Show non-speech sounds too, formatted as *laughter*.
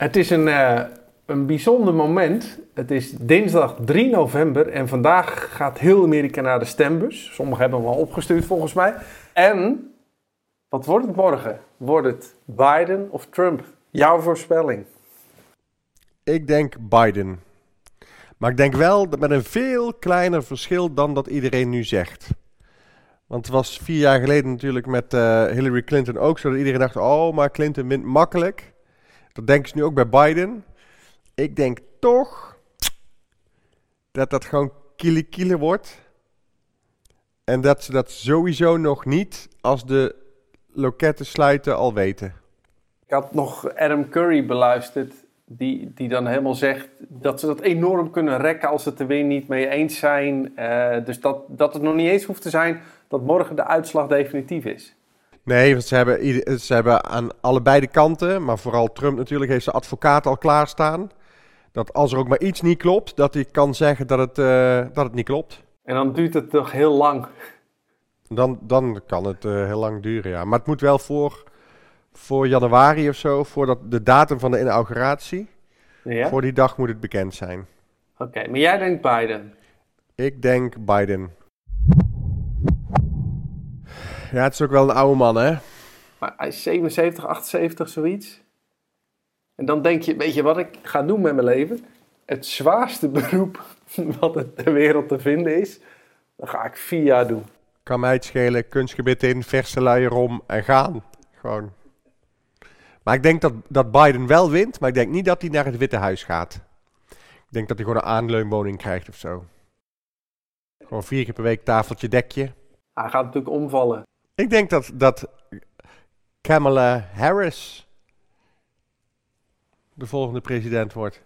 Het is een, eh, een bijzonder moment. Het is dinsdag 3 november en vandaag gaat heel Amerika naar de stembus. Sommigen hebben hem al opgestuurd volgens mij. En wat wordt het morgen? Wordt het Biden of Trump? Jouw voorspelling. Ik denk Biden. Maar ik denk wel dat met een veel kleiner verschil dan dat iedereen nu zegt. Want het was vier jaar geleden natuurlijk met eh, Hillary Clinton ook zo dat iedereen dacht: oh, maar Clinton wint makkelijk. Dat denken ze nu ook bij Biden. Ik denk toch dat dat gewoon kiele kiele wordt. En dat ze dat sowieso nog niet als de loketten sluiten al weten. Ik had nog Adam Curry beluisterd, die, die dan helemaal zegt dat ze dat enorm kunnen rekken als ze het er weer niet mee eens zijn. Eh, dus dat, dat het nog niet eens hoeft te zijn dat morgen de uitslag definitief is. Nee, want ze hebben, ze hebben aan allebei de kanten, maar vooral Trump natuurlijk, heeft zijn advocaat al klaarstaan. Dat als er ook maar iets niet klopt, dat hij kan zeggen dat het, eh, dat het niet klopt. En dan duurt het toch heel lang. Dan, dan kan het eh, heel lang duren, ja. Maar het moet wel voor, voor januari of zo, voor dat, de datum van de inauguratie. Ja? Voor die dag moet het bekend zijn. Oké, maar jij denkt Biden. Ik denk Biden. Ja, het is ook wel een oude man, hè? Maar hij is 77, 78, zoiets. En dan denk je, weet je wat ik ga doen met mijn leven? Het zwaarste *laughs* beroep wat er ter wereld te vinden is, dan ga ik vier jaar doen. Kan mij het schelen, kunstgebit in, verse luier om en gaan. Gewoon. Maar ik denk dat, dat Biden wel wint, maar ik denk niet dat hij naar het Witte Huis gaat. Ik denk dat hij gewoon een aanleunwoning krijgt of zo. Gewoon vier keer per week tafeltje, dekje. Hij gaat natuurlijk omvallen. Ik denk dat, dat Kamala Harris de volgende president wordt.